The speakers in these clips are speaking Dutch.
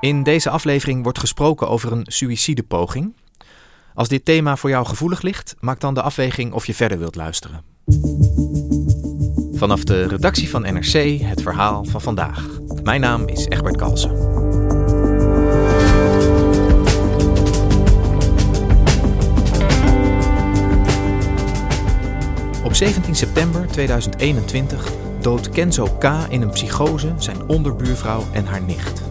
In deze aflevering wordt gesproken over een suïcidepoging. Als dit thema voor jou gevoelig ligt, maak dan de afweging of je verder wilt luisteren. Vanaf de redactie van NRC het verhaal van vandaag. Mijn naam is Egbert Kalsen. Op 17 september 2021 doodt Kenzo K. in een psychose zijn onderbuurvrouw en haar nicht.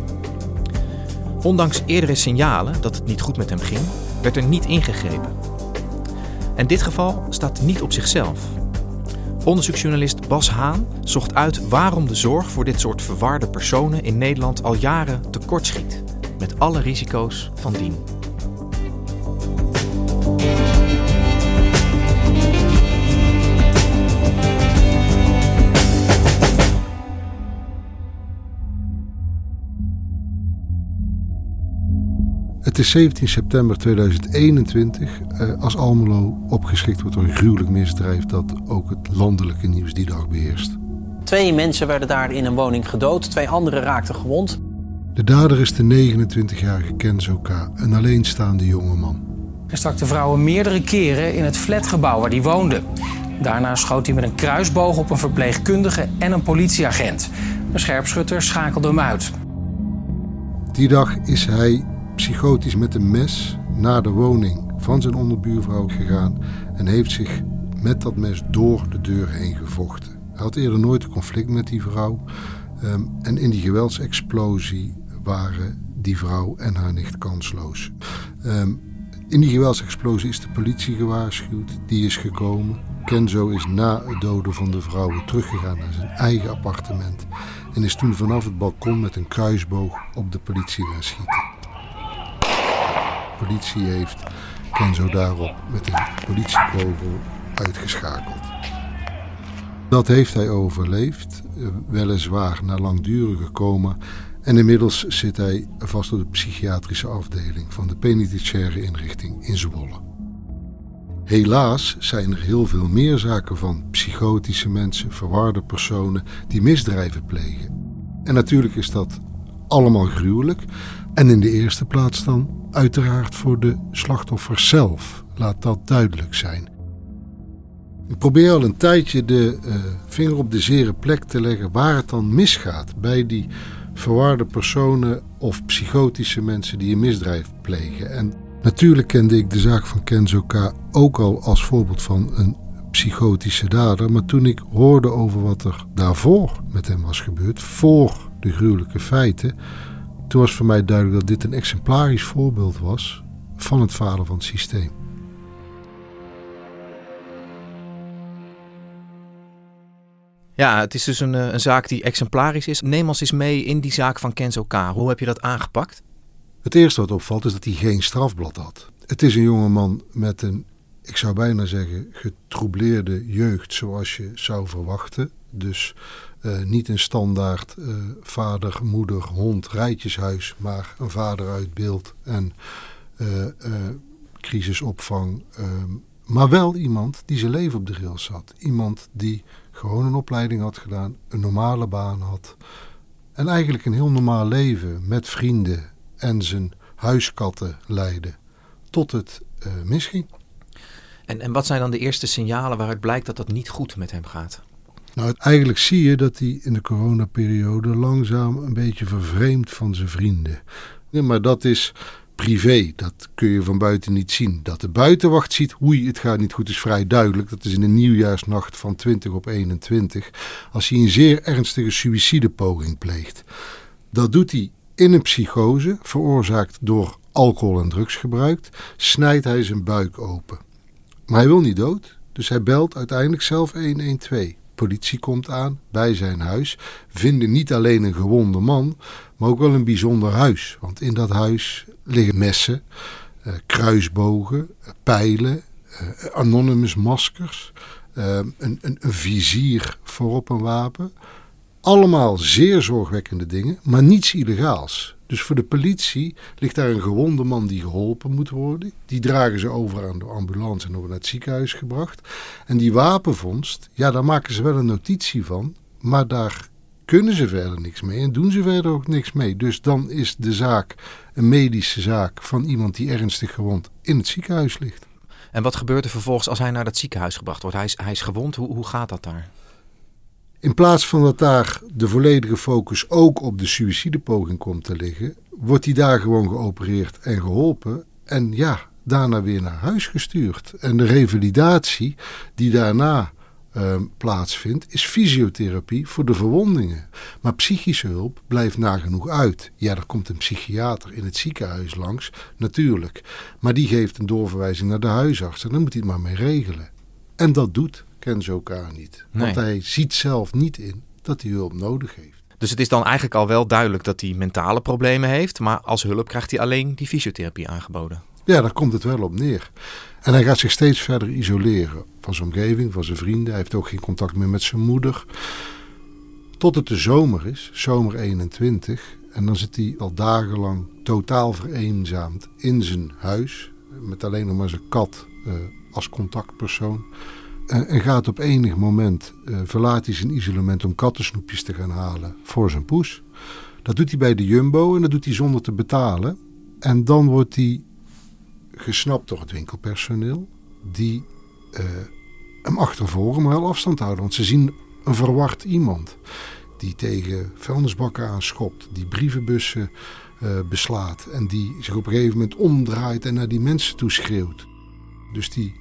Ondanks eerdere signalen dat het niet goed met hem ging, werd er niet ingegrepen. En dit geval staat niet op zichzelf. Onderzoeksjournalist Bas Haan zocht uit waarom de zorg voor dit soort verwarde personen in Nederland al jaren tekortschiet, met alle risico's van dien. Is 17 september 2021 eh, als Almelo opgeschikt wordt door een gruwelijk misdrijf dat ook het landelijke nieuws die dag beheerst. Twee mensen werden daar in een woning gedood, twee anderen raakten gewond. De dader is de 29-jarige Kenzo K., een alleenstaande jongeman. Hij stak de vrouwen meerdere keren in het flatgebouw waar hij woonde. Daarna schoot hij met een kruisboog op een verpleegkundige en een politieagent. De scherpschutter schakelde hem uit. Die dag is hij psychotisch met een mes naar de woning van zijn onderbuurvrouw gegaan en heeft zich met dat mes door de deur heen gevochten. Hij had eerder nooit een conflict met die vrouw. Ehm, en in die geweldsexplosie waren die vrouw en haar nicht kansloos. Ehm, in die geweldsexplosie is de politie gewaarschuwd. Die is gekomen. Kenzo is na het doden van de vrouwen teruggegaan naar zijn eigen appartement. En is toen vanaf het balkon met een kruisboog op de politie gaan schieten politie heeft Kenzo daarop met een politiekogel uitgeschakeld. Dat heeft hij overleefd, eh, weliswaar na langdurige coma. En inmiddels zit hij vast op de psychiatrische afdeling van de penitentiaire inrichting in Zwolle. Helaas zijn er heel veel meer zaken van psychotische mensen, verwarde personen die misdrijven plegen. En natuurlijk is dat allemaal gruwelijk. En in de eerste plaats dan uiteraard voor de slachtoffers zelf. Laat dat duidelijk zijn. Ik probeer al een tijdje de uh, vinger op de zere plek te leggen waar het dan misgaat bij die verwarde personen of psychotische mensen die een misdrijf plegen. En natuurlijk kende ik de zaak van Kenzo K. ook al als voorbeeld van een psychotische dader. Maar toen ik hoorde over wat er daarvoor met hem was gebeurd, voor de gruwelijke feiten, toen was voor mij duidelijk dat dit een exemplarisch voorbeeld was van het falen van het systeem. Ja, het is dus een, eh, een zaak die exemplarisch is. Neem ons eens mee in die zaak van Kenzo K. Hoe heb je dat aangepakt? Het eerste wat opvalt is dat hij geen strafblad had. Het is een jongeman met een, ik zou bijna zeggen, getroubleerde jeugd zoals je zou verwachten. Dus uh, niet een standaard uh, vader, moeder, hond, rijtjeshuis, maar een vader uit beeld en uh, crisisopvang. Ehm, maar wel iemand die zijn leven op de rails zat. Iemand die gewoon een opleiding had gedaan, een normale baan had. En eigenlijk een heel normaal leven met vrienden en zijn huiskatten leidde. Tot het misging. En, en wat zijn dan de eerste signalen waaruit blijkt dat dat niet goed met hem gaat? Nou, eigenlijk zie je dat hij in de coronaperiode langzaam een beetje vervreemd van zijn vrienden. Maar dat is privé, dat kun je van buiten niet zien. Dat de buitenwacht ziet, oei, het gaat niet goed, is vrij duidelijk. Dat is in de nieuwjaarsnacht van 20 op 21, als hij een zeer ernstige suïcidepoging pleegt. Dat doet hij in een psychose, veroorzaakt door alcohol- en drugsgebruik, snijdt hij zijn buik open. Maar hij wil niet dood, dus hij belt uiteindelijk zelf 112 politie komt aan bij zijn huis, vinden niet alleen een gewonde man, maar ook wel een bijzonder huis. Want in dat huis liggen messen, eh, kruisbogen, pijlen, eh, anonymous maskers, eh, een, een, een vizier voorop een wapen. Allemaal zeer zorgwekkende dingen, maar niets illegaals. Dus voor de politie ligt daar een gewonde man die geholpen moet worden. Die dragen ze over aan de ambulance en worden naar het ziekenhuis gebracht. En die wapenvondst, ja, daar maken ze wel een notitie van. Maar daar kunnen ze verder niks mee en doen ze verder ook niks mee. Dus dan is de zaak een medische zaak van iemand die ernstig gewond in het ziekenhuis ligt. En wat gebeurt er vervolgens als hij naar dat ziekenhuis gebracht wordt? Hij is, hij is gewond. Hoe, hoe gaat dat daar? In plaats van dat daar de volledige focus ook op de suïcidepoging komt te liggen, wordt hij daar gewoon geopereerd en geholpen. En ja, daarna weer naar huis gestuurd. En de revalidatie die daarna uh, plaatsvindt, is fysiotherapie voor de verwondingen. Maar psychische hulp blijft nagenoeg uit. Ja, er komt een psychiater in het ziekenhuis langs, natuurlijk. Maar die geeft een doorverwijzing naar de huisarts en dan moet hij het maar mee regelen. En dat doet Kenzo K. niet. Want hij ziet zelf niet in dat hij hulp nodig heeft. Dus het is dan eigenlijk al wel duidelijk dat hij mentale problemen heeft, maar als hulp krijgt hij alleen die fysiotherapie aangeboden. Ja, daar komt het wel op neer. En hij gaat zich steeds verder isoleren van zijn omgeving, van zijn vrienden. Hij heeft ook geen contact meer met zijn moeder. Tot het de zomer is, zomer 21. En dan zit hij al dagenlang totaal vereenzaamd in zijn huis. Met alleen nog maar zijn kat uh, als contactpersoon. Uh, en gaat op enig moment, uh, verlaat hij zijn isolement om kattensnoepjes te gaan halen voor zijn poes. Dat doet hij bij de Jumbo en dat doet hij zonder te betalen. En dan wordt hij gesnapt door het winkelpersoneel. Die uh, hem achtervolgen, maar wel afstand houden. Want ze zien een verward iemand. Die tegen vuilnisbakken aanschopt. Die brievenbussen beslaat. En die zich op een gegeven moment omdraait en naar die mensen toe schreeuwt. Dus die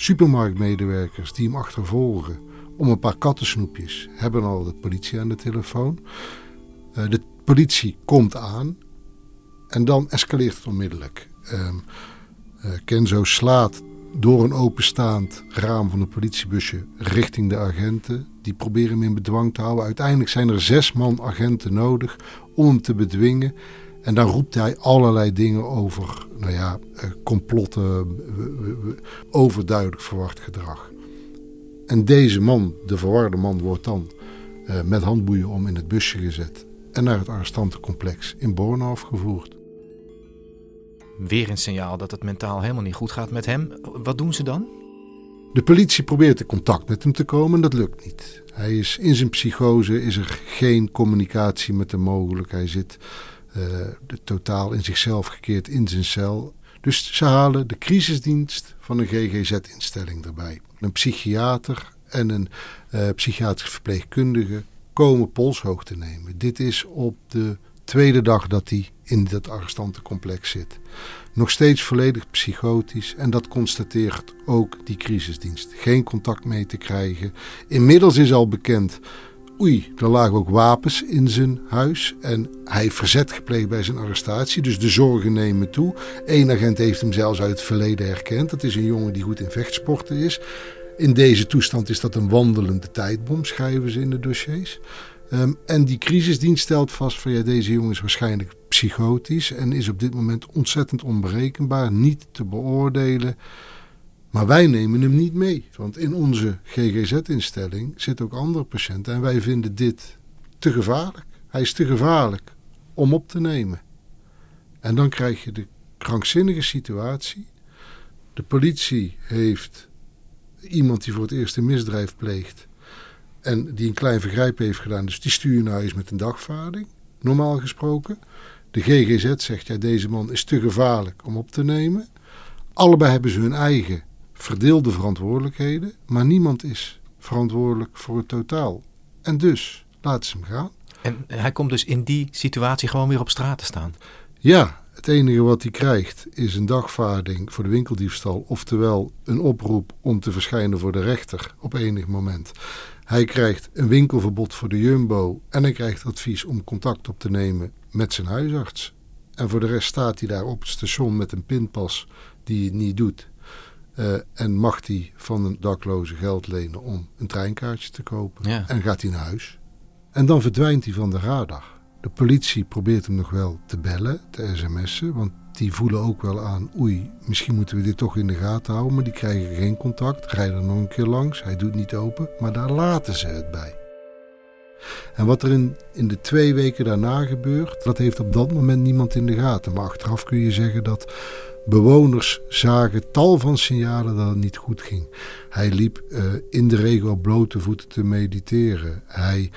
supermarktmedewerkers die hem achtervolgen om een paar kattensnoepjes hebben al de politie aan de telefoon. Uh, de politie komt aan en dan escaleert het onmiddellijk. Um, uh, Kenzo slaat door een openstaand raam van een politiebusje richting de agenten. Die proberen hem in bedwang te houden. Uiteindelijk zijn er zes man agenten nodig om hem te bedwingen. En dan roept hij allerlei dingen over, nou ja, eh, complotten, overduidelijk verward gedrag. En deze man, de verwarde man, wordt dan uh, met handboeien om in het busje gezet en naar het arrestantencomplex in Borne afgevoerd weer een signaal dat het mentaal helemaal niet goed gaat met hem. Wat doen ze dan? De politie probeert in contact met hem te komen en dat lukt niet. Hij is in zijn psychose, is er geen communicatie met hem mogelijk. Hij zit uh, totaal in zichzelf gekeerd in zijn cel. Dus ze halen de crisisdienst van een GGZ-instelling erbij. Een psychiater en een uh, psychiatrisch verpleegkundige komen polshoogte nemen. Dit is op de tweede dag dat hij in dat arrestantencomplex zit. Nog steeds volledig psychotisch en dat constateert ook die crisisdienst. Geen contact mee te krijgen. Inmiddels is al bekend, oei, er lagen ook wapens in zijn huis en hij heeft verzet gepleegd bij zijn arrestatie. Dus de zorgen nemen toe. Eén agent heeft hem zelfs uit het verleden herkend. Dat is een jongen die goed in vechtsporten is. In deze toestand is dat een wandelende tijdbom, schrijven ze in de dossiers. Um, en die crisisdienst stelt vast van ja, deze jongen is waarschijnlijk psychotisch en is op dit moment ontzettend onberekenbaar, niet te beoordelen. Maar wij nemen hem niet mee, want in onze GGZ-instelling zitten ook andere patiënten en wij vinden dit te gevaarlijk. Hij is te gevaarlijk om op te nemen. En dan krijg je de krankzinnige situatie. De politie heeft iemand die voor het eerst een misdrijf pleegt en die een klein vergrijp heeft gedaan. Dus die stuur je naar huis met een dagvaarding, normaal gesproken. De GGZ zegt, ja, deze man is te gevaarlijk om op te nemen. Allebei hebben ze hun eigen verdeelde verantwoordelijkheden, maar niemand is verantwoordelijk voor het totaal. En dus laten ze hem gaan. En hij komt dus in die situatie gewoon weer op straat te staan? Ja, het enige wat hij krijgt is een dagvaarding voor de winkeldiefstal, oftewel een oproep om te verschijnen voor de rechter op enig moment. Hij krijgt een winkelverbod voor de Jumbo en hij krijgt advies om contact op te nemen met zijn huisarts. En voor de rest staat hij daar op het station met een pinpas die het niet doet. Uh, en mag hij van een dakloze geld lenen om een treinkaartje te kopen. Ja. En gaat hij naar huis. En dan verdwijnt hij van de radar. De politie probeert hem nog wel te bellen, te sms'en. Want die voelen ook wel aan, oei, misschien moeten we dit toch in de gaten houden. Maar die krijgen geen contact, rijden nog een keer langs. Hij doet niet open, maar daar laten ze het bij. En wat er in, in de twee weken daarna gebeurt, dat heeft op dat moment niemand in de gaten. Maar achteraf kun je zeggen dat bewoners zagen tal van signalen dat het niet goed ging. Hij liep uh, in de regen op blote voeten te mediteren. Hij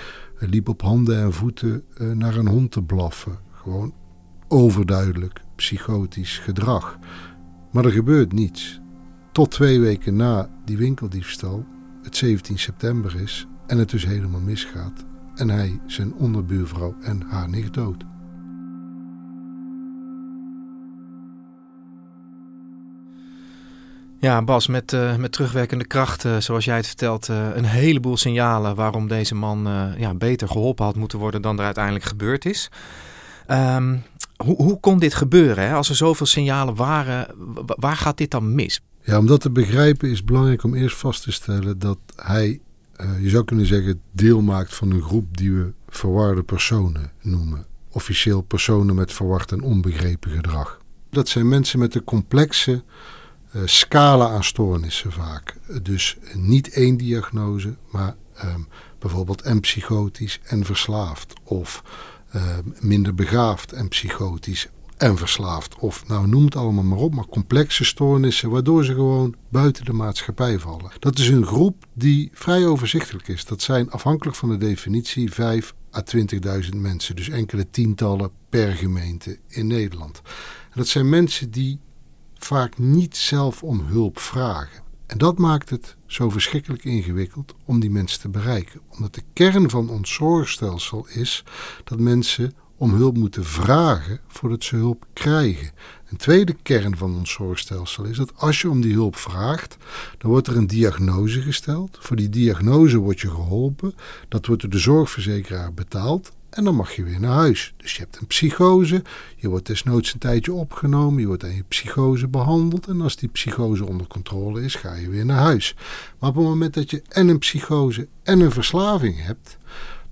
Hij liep op handen en voeten eh, naar een hond te blaffen. Gewoon overduidelijk psychotisch gedrag. Maar er gebeurt niets. Tot twee weken na die winkeldiefstal, het 17 september is en het dus helemaal misgaat. En hij zijn onderbuurvrouw en haar nicht dood. Ja, Bas, met, uh, met terugwerkende kracht, uh, zoals jij het vertelt, uh, een heleboel signalen waarom deze man ja, beter geholpen had moeten worden dan er uiteindelijk gebeurd is. Um, hoe, hoe kon dit gebeuren? Hè? Als er zoveel signalen waren, waar gaat dit dan mis? Ja, om dat te begrijpen is belangrijk om eerst vast te stellen dat hij, je zou kunnen zeggen, deel maakt van een groep die we verwarde personen noemen. Officieel personen met verward en onbegrepen gedrag. Dat zijn mensen met een complexe scala aan stoornissen vaak. Dus niet één diagnose, maar um, bijvoorbeeld en psychotisch en verslaafd. Of uh, minder begaafd en psychotisch en verslaafd. Of nou noem het allemaal maar op, maar complexe stoornissen waardoor ze gewoon buiten de maatschappij vallen. Dat is een groep die vrij overzichtelijk is. Dat zijn afhankelijk van de definitie 5 à 20.000 mensen. Dus enkele tientallen per gemeente in Nederland. En dat zijn mensen die vaak niet zelf om hulp vragen. En dat maakt het zo verschrikkelijk ingewikkeld om die mensen te bereiken. Omdat de kern van ons zorgstelsel is dat mensen om hulp moeten vragen voordat ze hulp krijgen. Een tweede kern van ons zorgstelsel is dat als je om die hulp vraagt, dan wordt er een diagnose gesteld. Voor die diagnose word je geholpen. Dat wordt door de zorgverzekeraar betaald. En dan mag je weer naar huis. Dus je hebt een psychose, je wordt desnoods een tijdje opgenomen, je wordt aan je psychose behandeld. En als die psychose onder controle is, ga je weer naar huis. Maar op het moment dat je en een psychose en een verslaving hebt,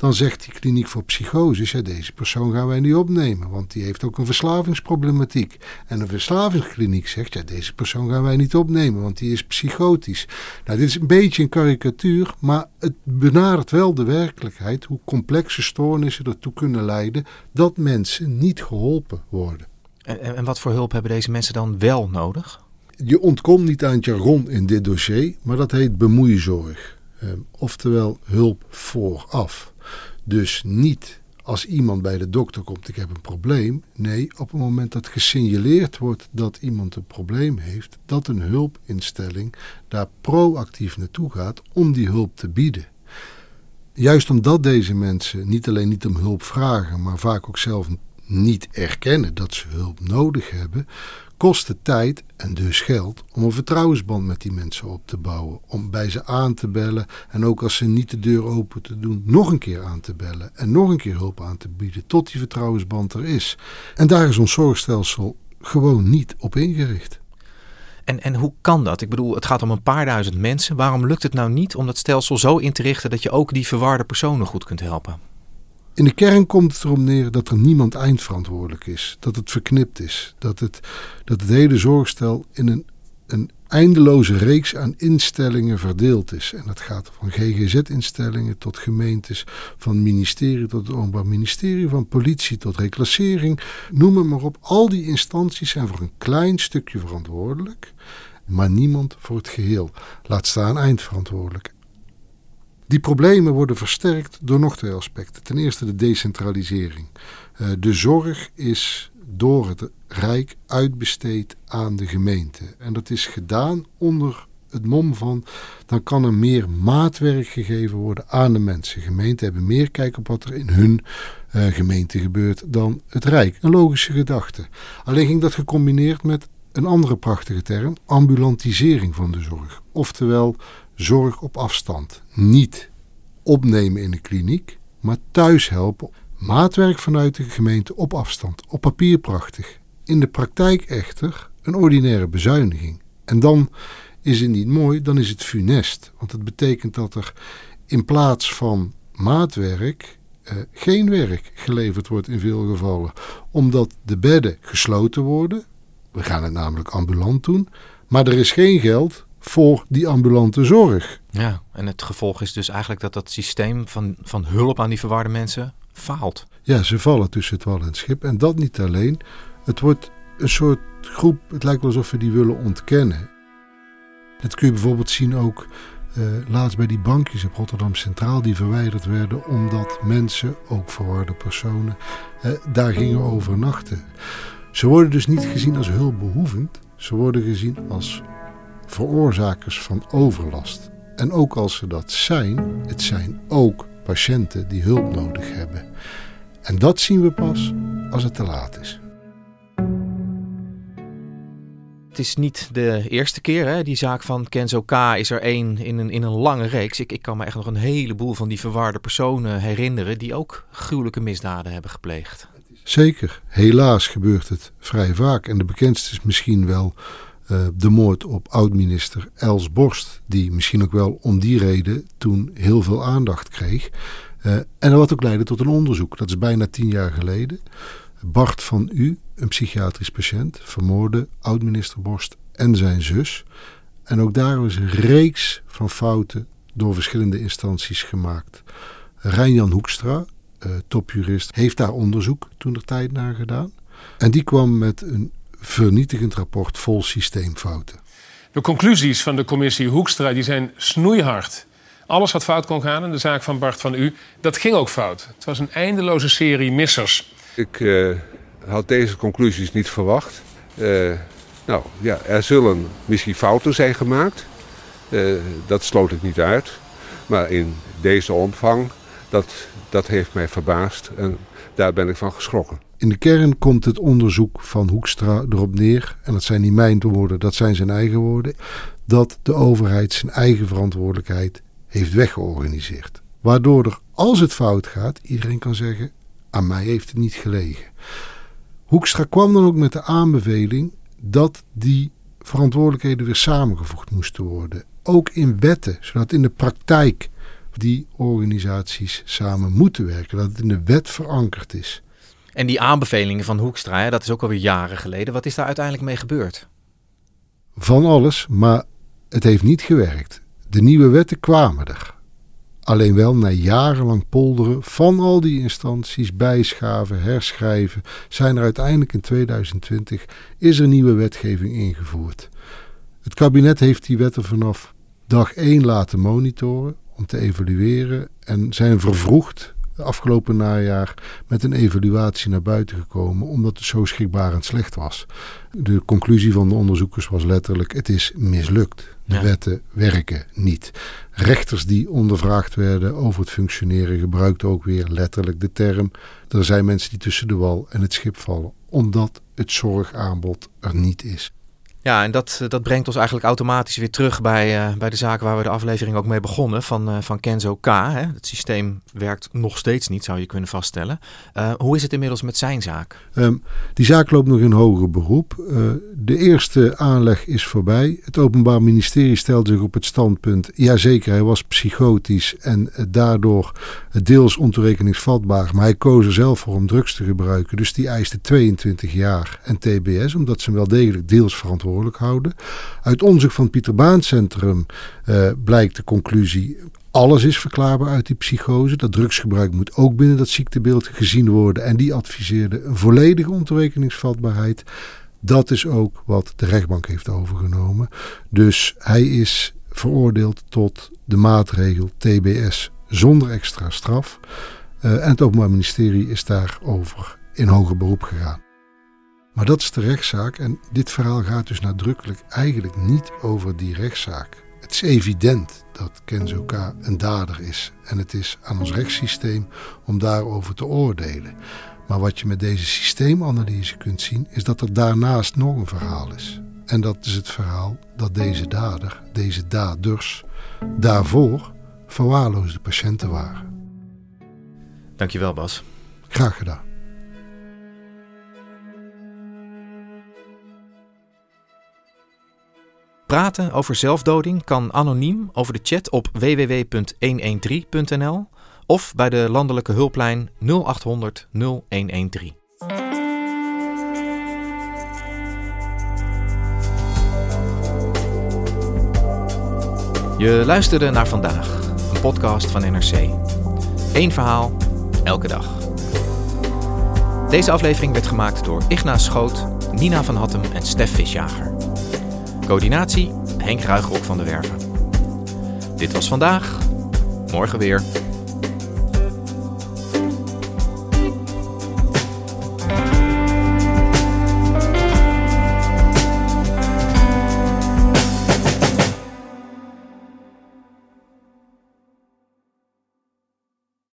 dan zegt die kliniek voor psychoses, ja, deze persoon gaan wij niet opnemen, want die heeft ook een verslavingsproblematiek. En de verslavingskliniek zegt, ja, deze persoon gaan wij niet opnemen, want die is psychotisch. Nou, dit is een beetje een karikatuur, maar het benadert wel de werkelijkheid, hoe complexe stoornissen ertoe kunnen leiden dat mensen niet geholpen worden. En, en wat voor hulp hebben deze mensen dan wel nodig? Je ontkomt niet aan het jargon in dit dossier, maar dat heet bemoeizorg. Eh, oftewel hulp vooraf. Dus niet als iemand bij de dokter komt, ik heb een probleem. Nee, op het moment dat gesignaleerd wordt dat iemand een probleem heeft, dat een hulpinstelling daar proactief naartoe gaat om die hulp te bieden. Juist omdat deze mensen niet alleen niet om hulp vragen, maar vaak ook zelf niet erkennen dat ze hulp nodig hebben, kost het tijd en dus geld om een vertrouwensband met die mensen op te bouwen. Om bij ze aan te bellen en ook als ze niet de deur open te doen, nog een keer aan te bellen en nog een keer hulp aan te bieden tot die vertrouwensband er is. En daar is ons zorgstelsel gewoon niet op ingericht. En, en hoe kan dat? Ik bedoel, het gaat om een paar duizend mensen. Waarom lukt het nou niet om dat stelsel zo in te richten dat je ook die verwarde personen goed kunt helpen? In de kern komt het erom neer dat er niemand eindverantwoordelijk is. Dat het verknipt is. Dat het, dat het hele zorgstel in een, een eindeloze reeks aan instellingen verdeeld is. En dat gaat van GGZ-instellingen tot gemeentes, van ministerie tot het Openbaar Ministerie, van politie tot reclassering. Noem maar op. Al die instanties zijn voor een klein stukje verantwoordelijk, maar niemand voor het geheel. Laat staan eindverantwoordelijk. Die problemen worden versterkt door nog twee aspecten. Ten eerste de decentralisering. Eh, de zorg is door het Rijk uitbesteed aan de gemeente. En dat is gedaan onder het mom van, dan kan er meer maatwerk gegeven worden aan de mensen. Gemeenten hebben meer kijk op wat er in hun uh, gemeente gebeurt dan het Rijk. Een logische gedachte. Alleen ging dat gecombineerd met een andere prachtige term, ambulantisering van de zorg. Oftewel zorg op afstand. Niet opnemen in de kliniek, maar thuis helpen. Maatwerk vanuit de gemeente op afstand. Op papier prachtig. In de praktijk echter een ordinaire bezuiniging. En dan is het niet mooi, dan is het funest. Want het betekent dat er in plaats van maatwerk eh, geen werk geleverd wordt in veel gevallen. Omdat de bedden gesloten worden. We gaan het namelijk ambulant doen. Maar er is geen geld voor die ambulante zorg. Ja, en het gevolg is dus eigenlijk dat dat systeem van, van hulp aan die verwarde mensen faalt. Ja, ze vallen tussen het wal en het schip. En dat niet alleen. Het wordt een soort groep, het lijkt wel alsof we die willen ontkennen. Dat kun je bijvoorbeeld zien ook uh, laatst bij die bankjes op Rotterdam Centraal die verwijderd werden omdat mensen, ook verwarde personen, uh, daar gingen overnachten. Ze worden dus niet gezien als hulpbehoevend, ze worden gezien als veroorzakers van overlast. En ook als ze dat zijn, het zijn ook patiënten die hulp nodig hebben. En dat zien we pas als het te laat is. Het is niet de eerste keer. Hè? Die zaak van Kenzo K. is er één in een, in een lange reeks. Ik, ik kan me echt nog een heleboel van die verwarde personen herinneren... die ook gruwelijke misdaden hebben gepleegd. Zeker. Helaas gebeurt het vrij vaak. En de bekendste is misschien wel de moord op oud-minister Els Borst. Die misschien ook wel om die reden toen heel veel aandacht kreeg. Uh, en wat ook leidde tot een onderzoek. Dat is bijna tien jaar geleden. Bart van U, een psychiatrisch patiënt, vermoorde oud-minister Borst en zijn zus. En ook daar was een reeks van fouten door verschillende instanties gemaakt. Rijnjan Hoekstra, uh, topjurist, heeft daar onderzoek toen er tijd naar gedaan. En die kwam met een vernietigend rapport vol systeemfouten. De conclusies van de commissie Hoekstra die zijn snoeihard. Alles wat fout kon gaan in de zaak van Bart van U, dat ging ook fout. Het was een eindeloze serie missers. Ik uh, had deze conclusies niet verwacht. Uh, nou ja, er zullen misschien fouten zijn gemaakt. Uh, dat sloot ik niet uit. Maar in deze omvang, dat, dat heeft mij verbaasd. En daar ben ik van geschrokken. In de kern komt het onderzoek van Hoekstra erop neer, en dat zijn niet mijn woorden, dat zijn zijn eigen woorden, dat de overheid zijn eigen verantwoordelijkheid heeft weggeorganiseerd. Waardoor er, als het fout gaat, iedereen kan zeggen: aan mij heeft het niet gelegen. Hoekstra kwam dan ook met de aanbeveling dat die verantwoordelijkheden weer samengevoegd moesten worden. Ook in wetten, zodat in de praktijk die organisaties samen moeten werken, dat het in de wet verankerd is. En die aanbevelingen van Hoekstra, dat is ook alweer jaren geleden. Wat is daar uiteindelijk mee gebeurd? Van alles, maar het heeft niet gewerkt. De nieuwe wetten kwamen er. Alleen wel na jarenlang polderen van al die instanties, bijschaven, herschrijven, zijn er uiteindelijk in 2020 is er nieuwe wetgeving ingevoerd. Het kabinet heeft die wetten vanaf dag 1 laten monitoren om te evalueren en zijn vervroegd afgelopen najaar met een evaluatie naar buiten gekomen, omdat het zo schrikbarend slecht was. De conclusie van de onderzoekers was letterlijk: het is mislukt. De wetten werken niet. Rechters die ondervraagd werden over het functioneren gebruikten ook weer letterlijk de term: er zijn mensen die tussen de wal en het schip vallen, omdat het zorgaanbod er niet is. Ja, en dat, dat brengt ons eigenlijk automatisch weer terug bij, uh, bij de zaken waar we de aflevering ook mee begonnen van, uh, van Kenzo K. Hè. Het systeem werkt nog steeds niet, zou je kunnen vaststellen. Hoe is het inmiddels met zijn zaak? Um, die zaak loopt nog in hoger beroep. de eerste aanleg is voorbij. Het Openbaar Ministerie stelde zich op het standpunt: jazeker, hij was psychotisch en daardoor deels ontoerekeningsvatbaar. Maar hij koos er zelf voor om drugs te gebruiken. Dus die eiste 22 jaar en TBS, omdat ze wel degelijk deels verantwoordelijk houden. Uit onderzoek van het Pieter Baan Centrum uh, blijkt de conclusie alles is verklaarbaar uit die psychose. Dat drugsgebruik moet ook binnen dat ziektebeeld gezien worden. En die adviseerde een volledige ontoerekeningsvatbaarheid. Dat is ook wat de rechtbank heeft overgenomen. Dus hij is veroordeeld tot de maatregel TBS zonder extra straf. Uh, en het Openbaar Ministerie is daarover in hoger beroep gegaan. Maar dat is de rechtszaak en dit verhaal gaat dus nadrukkelijk eigenlijk niet over die rechtszaak. Het is evident dat Kenzo K. een dader is en het is aan ons rechtssysteem om daarover te oordelen. Maar wat je met deze systeemanalyse kunt zien is dat er daarnaast nog een verhaal is. En dat is het verhaal dat deze dader, deze daders, daarvoor verwaarloosde patiënten waren. Dankjewel Bas. Graag gedaan. Praten over zelfdoding kan anoniem over de chat op www.113.nl of bij de landelijke hulplijn 0800 0113. Je luisterde naar vandaag, een podcast van NRC. Eén verhaal, elke dag. Deze aflevering werd gemaakt door Ignaas Schoot, Nina van Hattem en Stef Visjager. Coördinatie Henk Ruigrok van de Werven. Dit was vandaag. Morgen weer.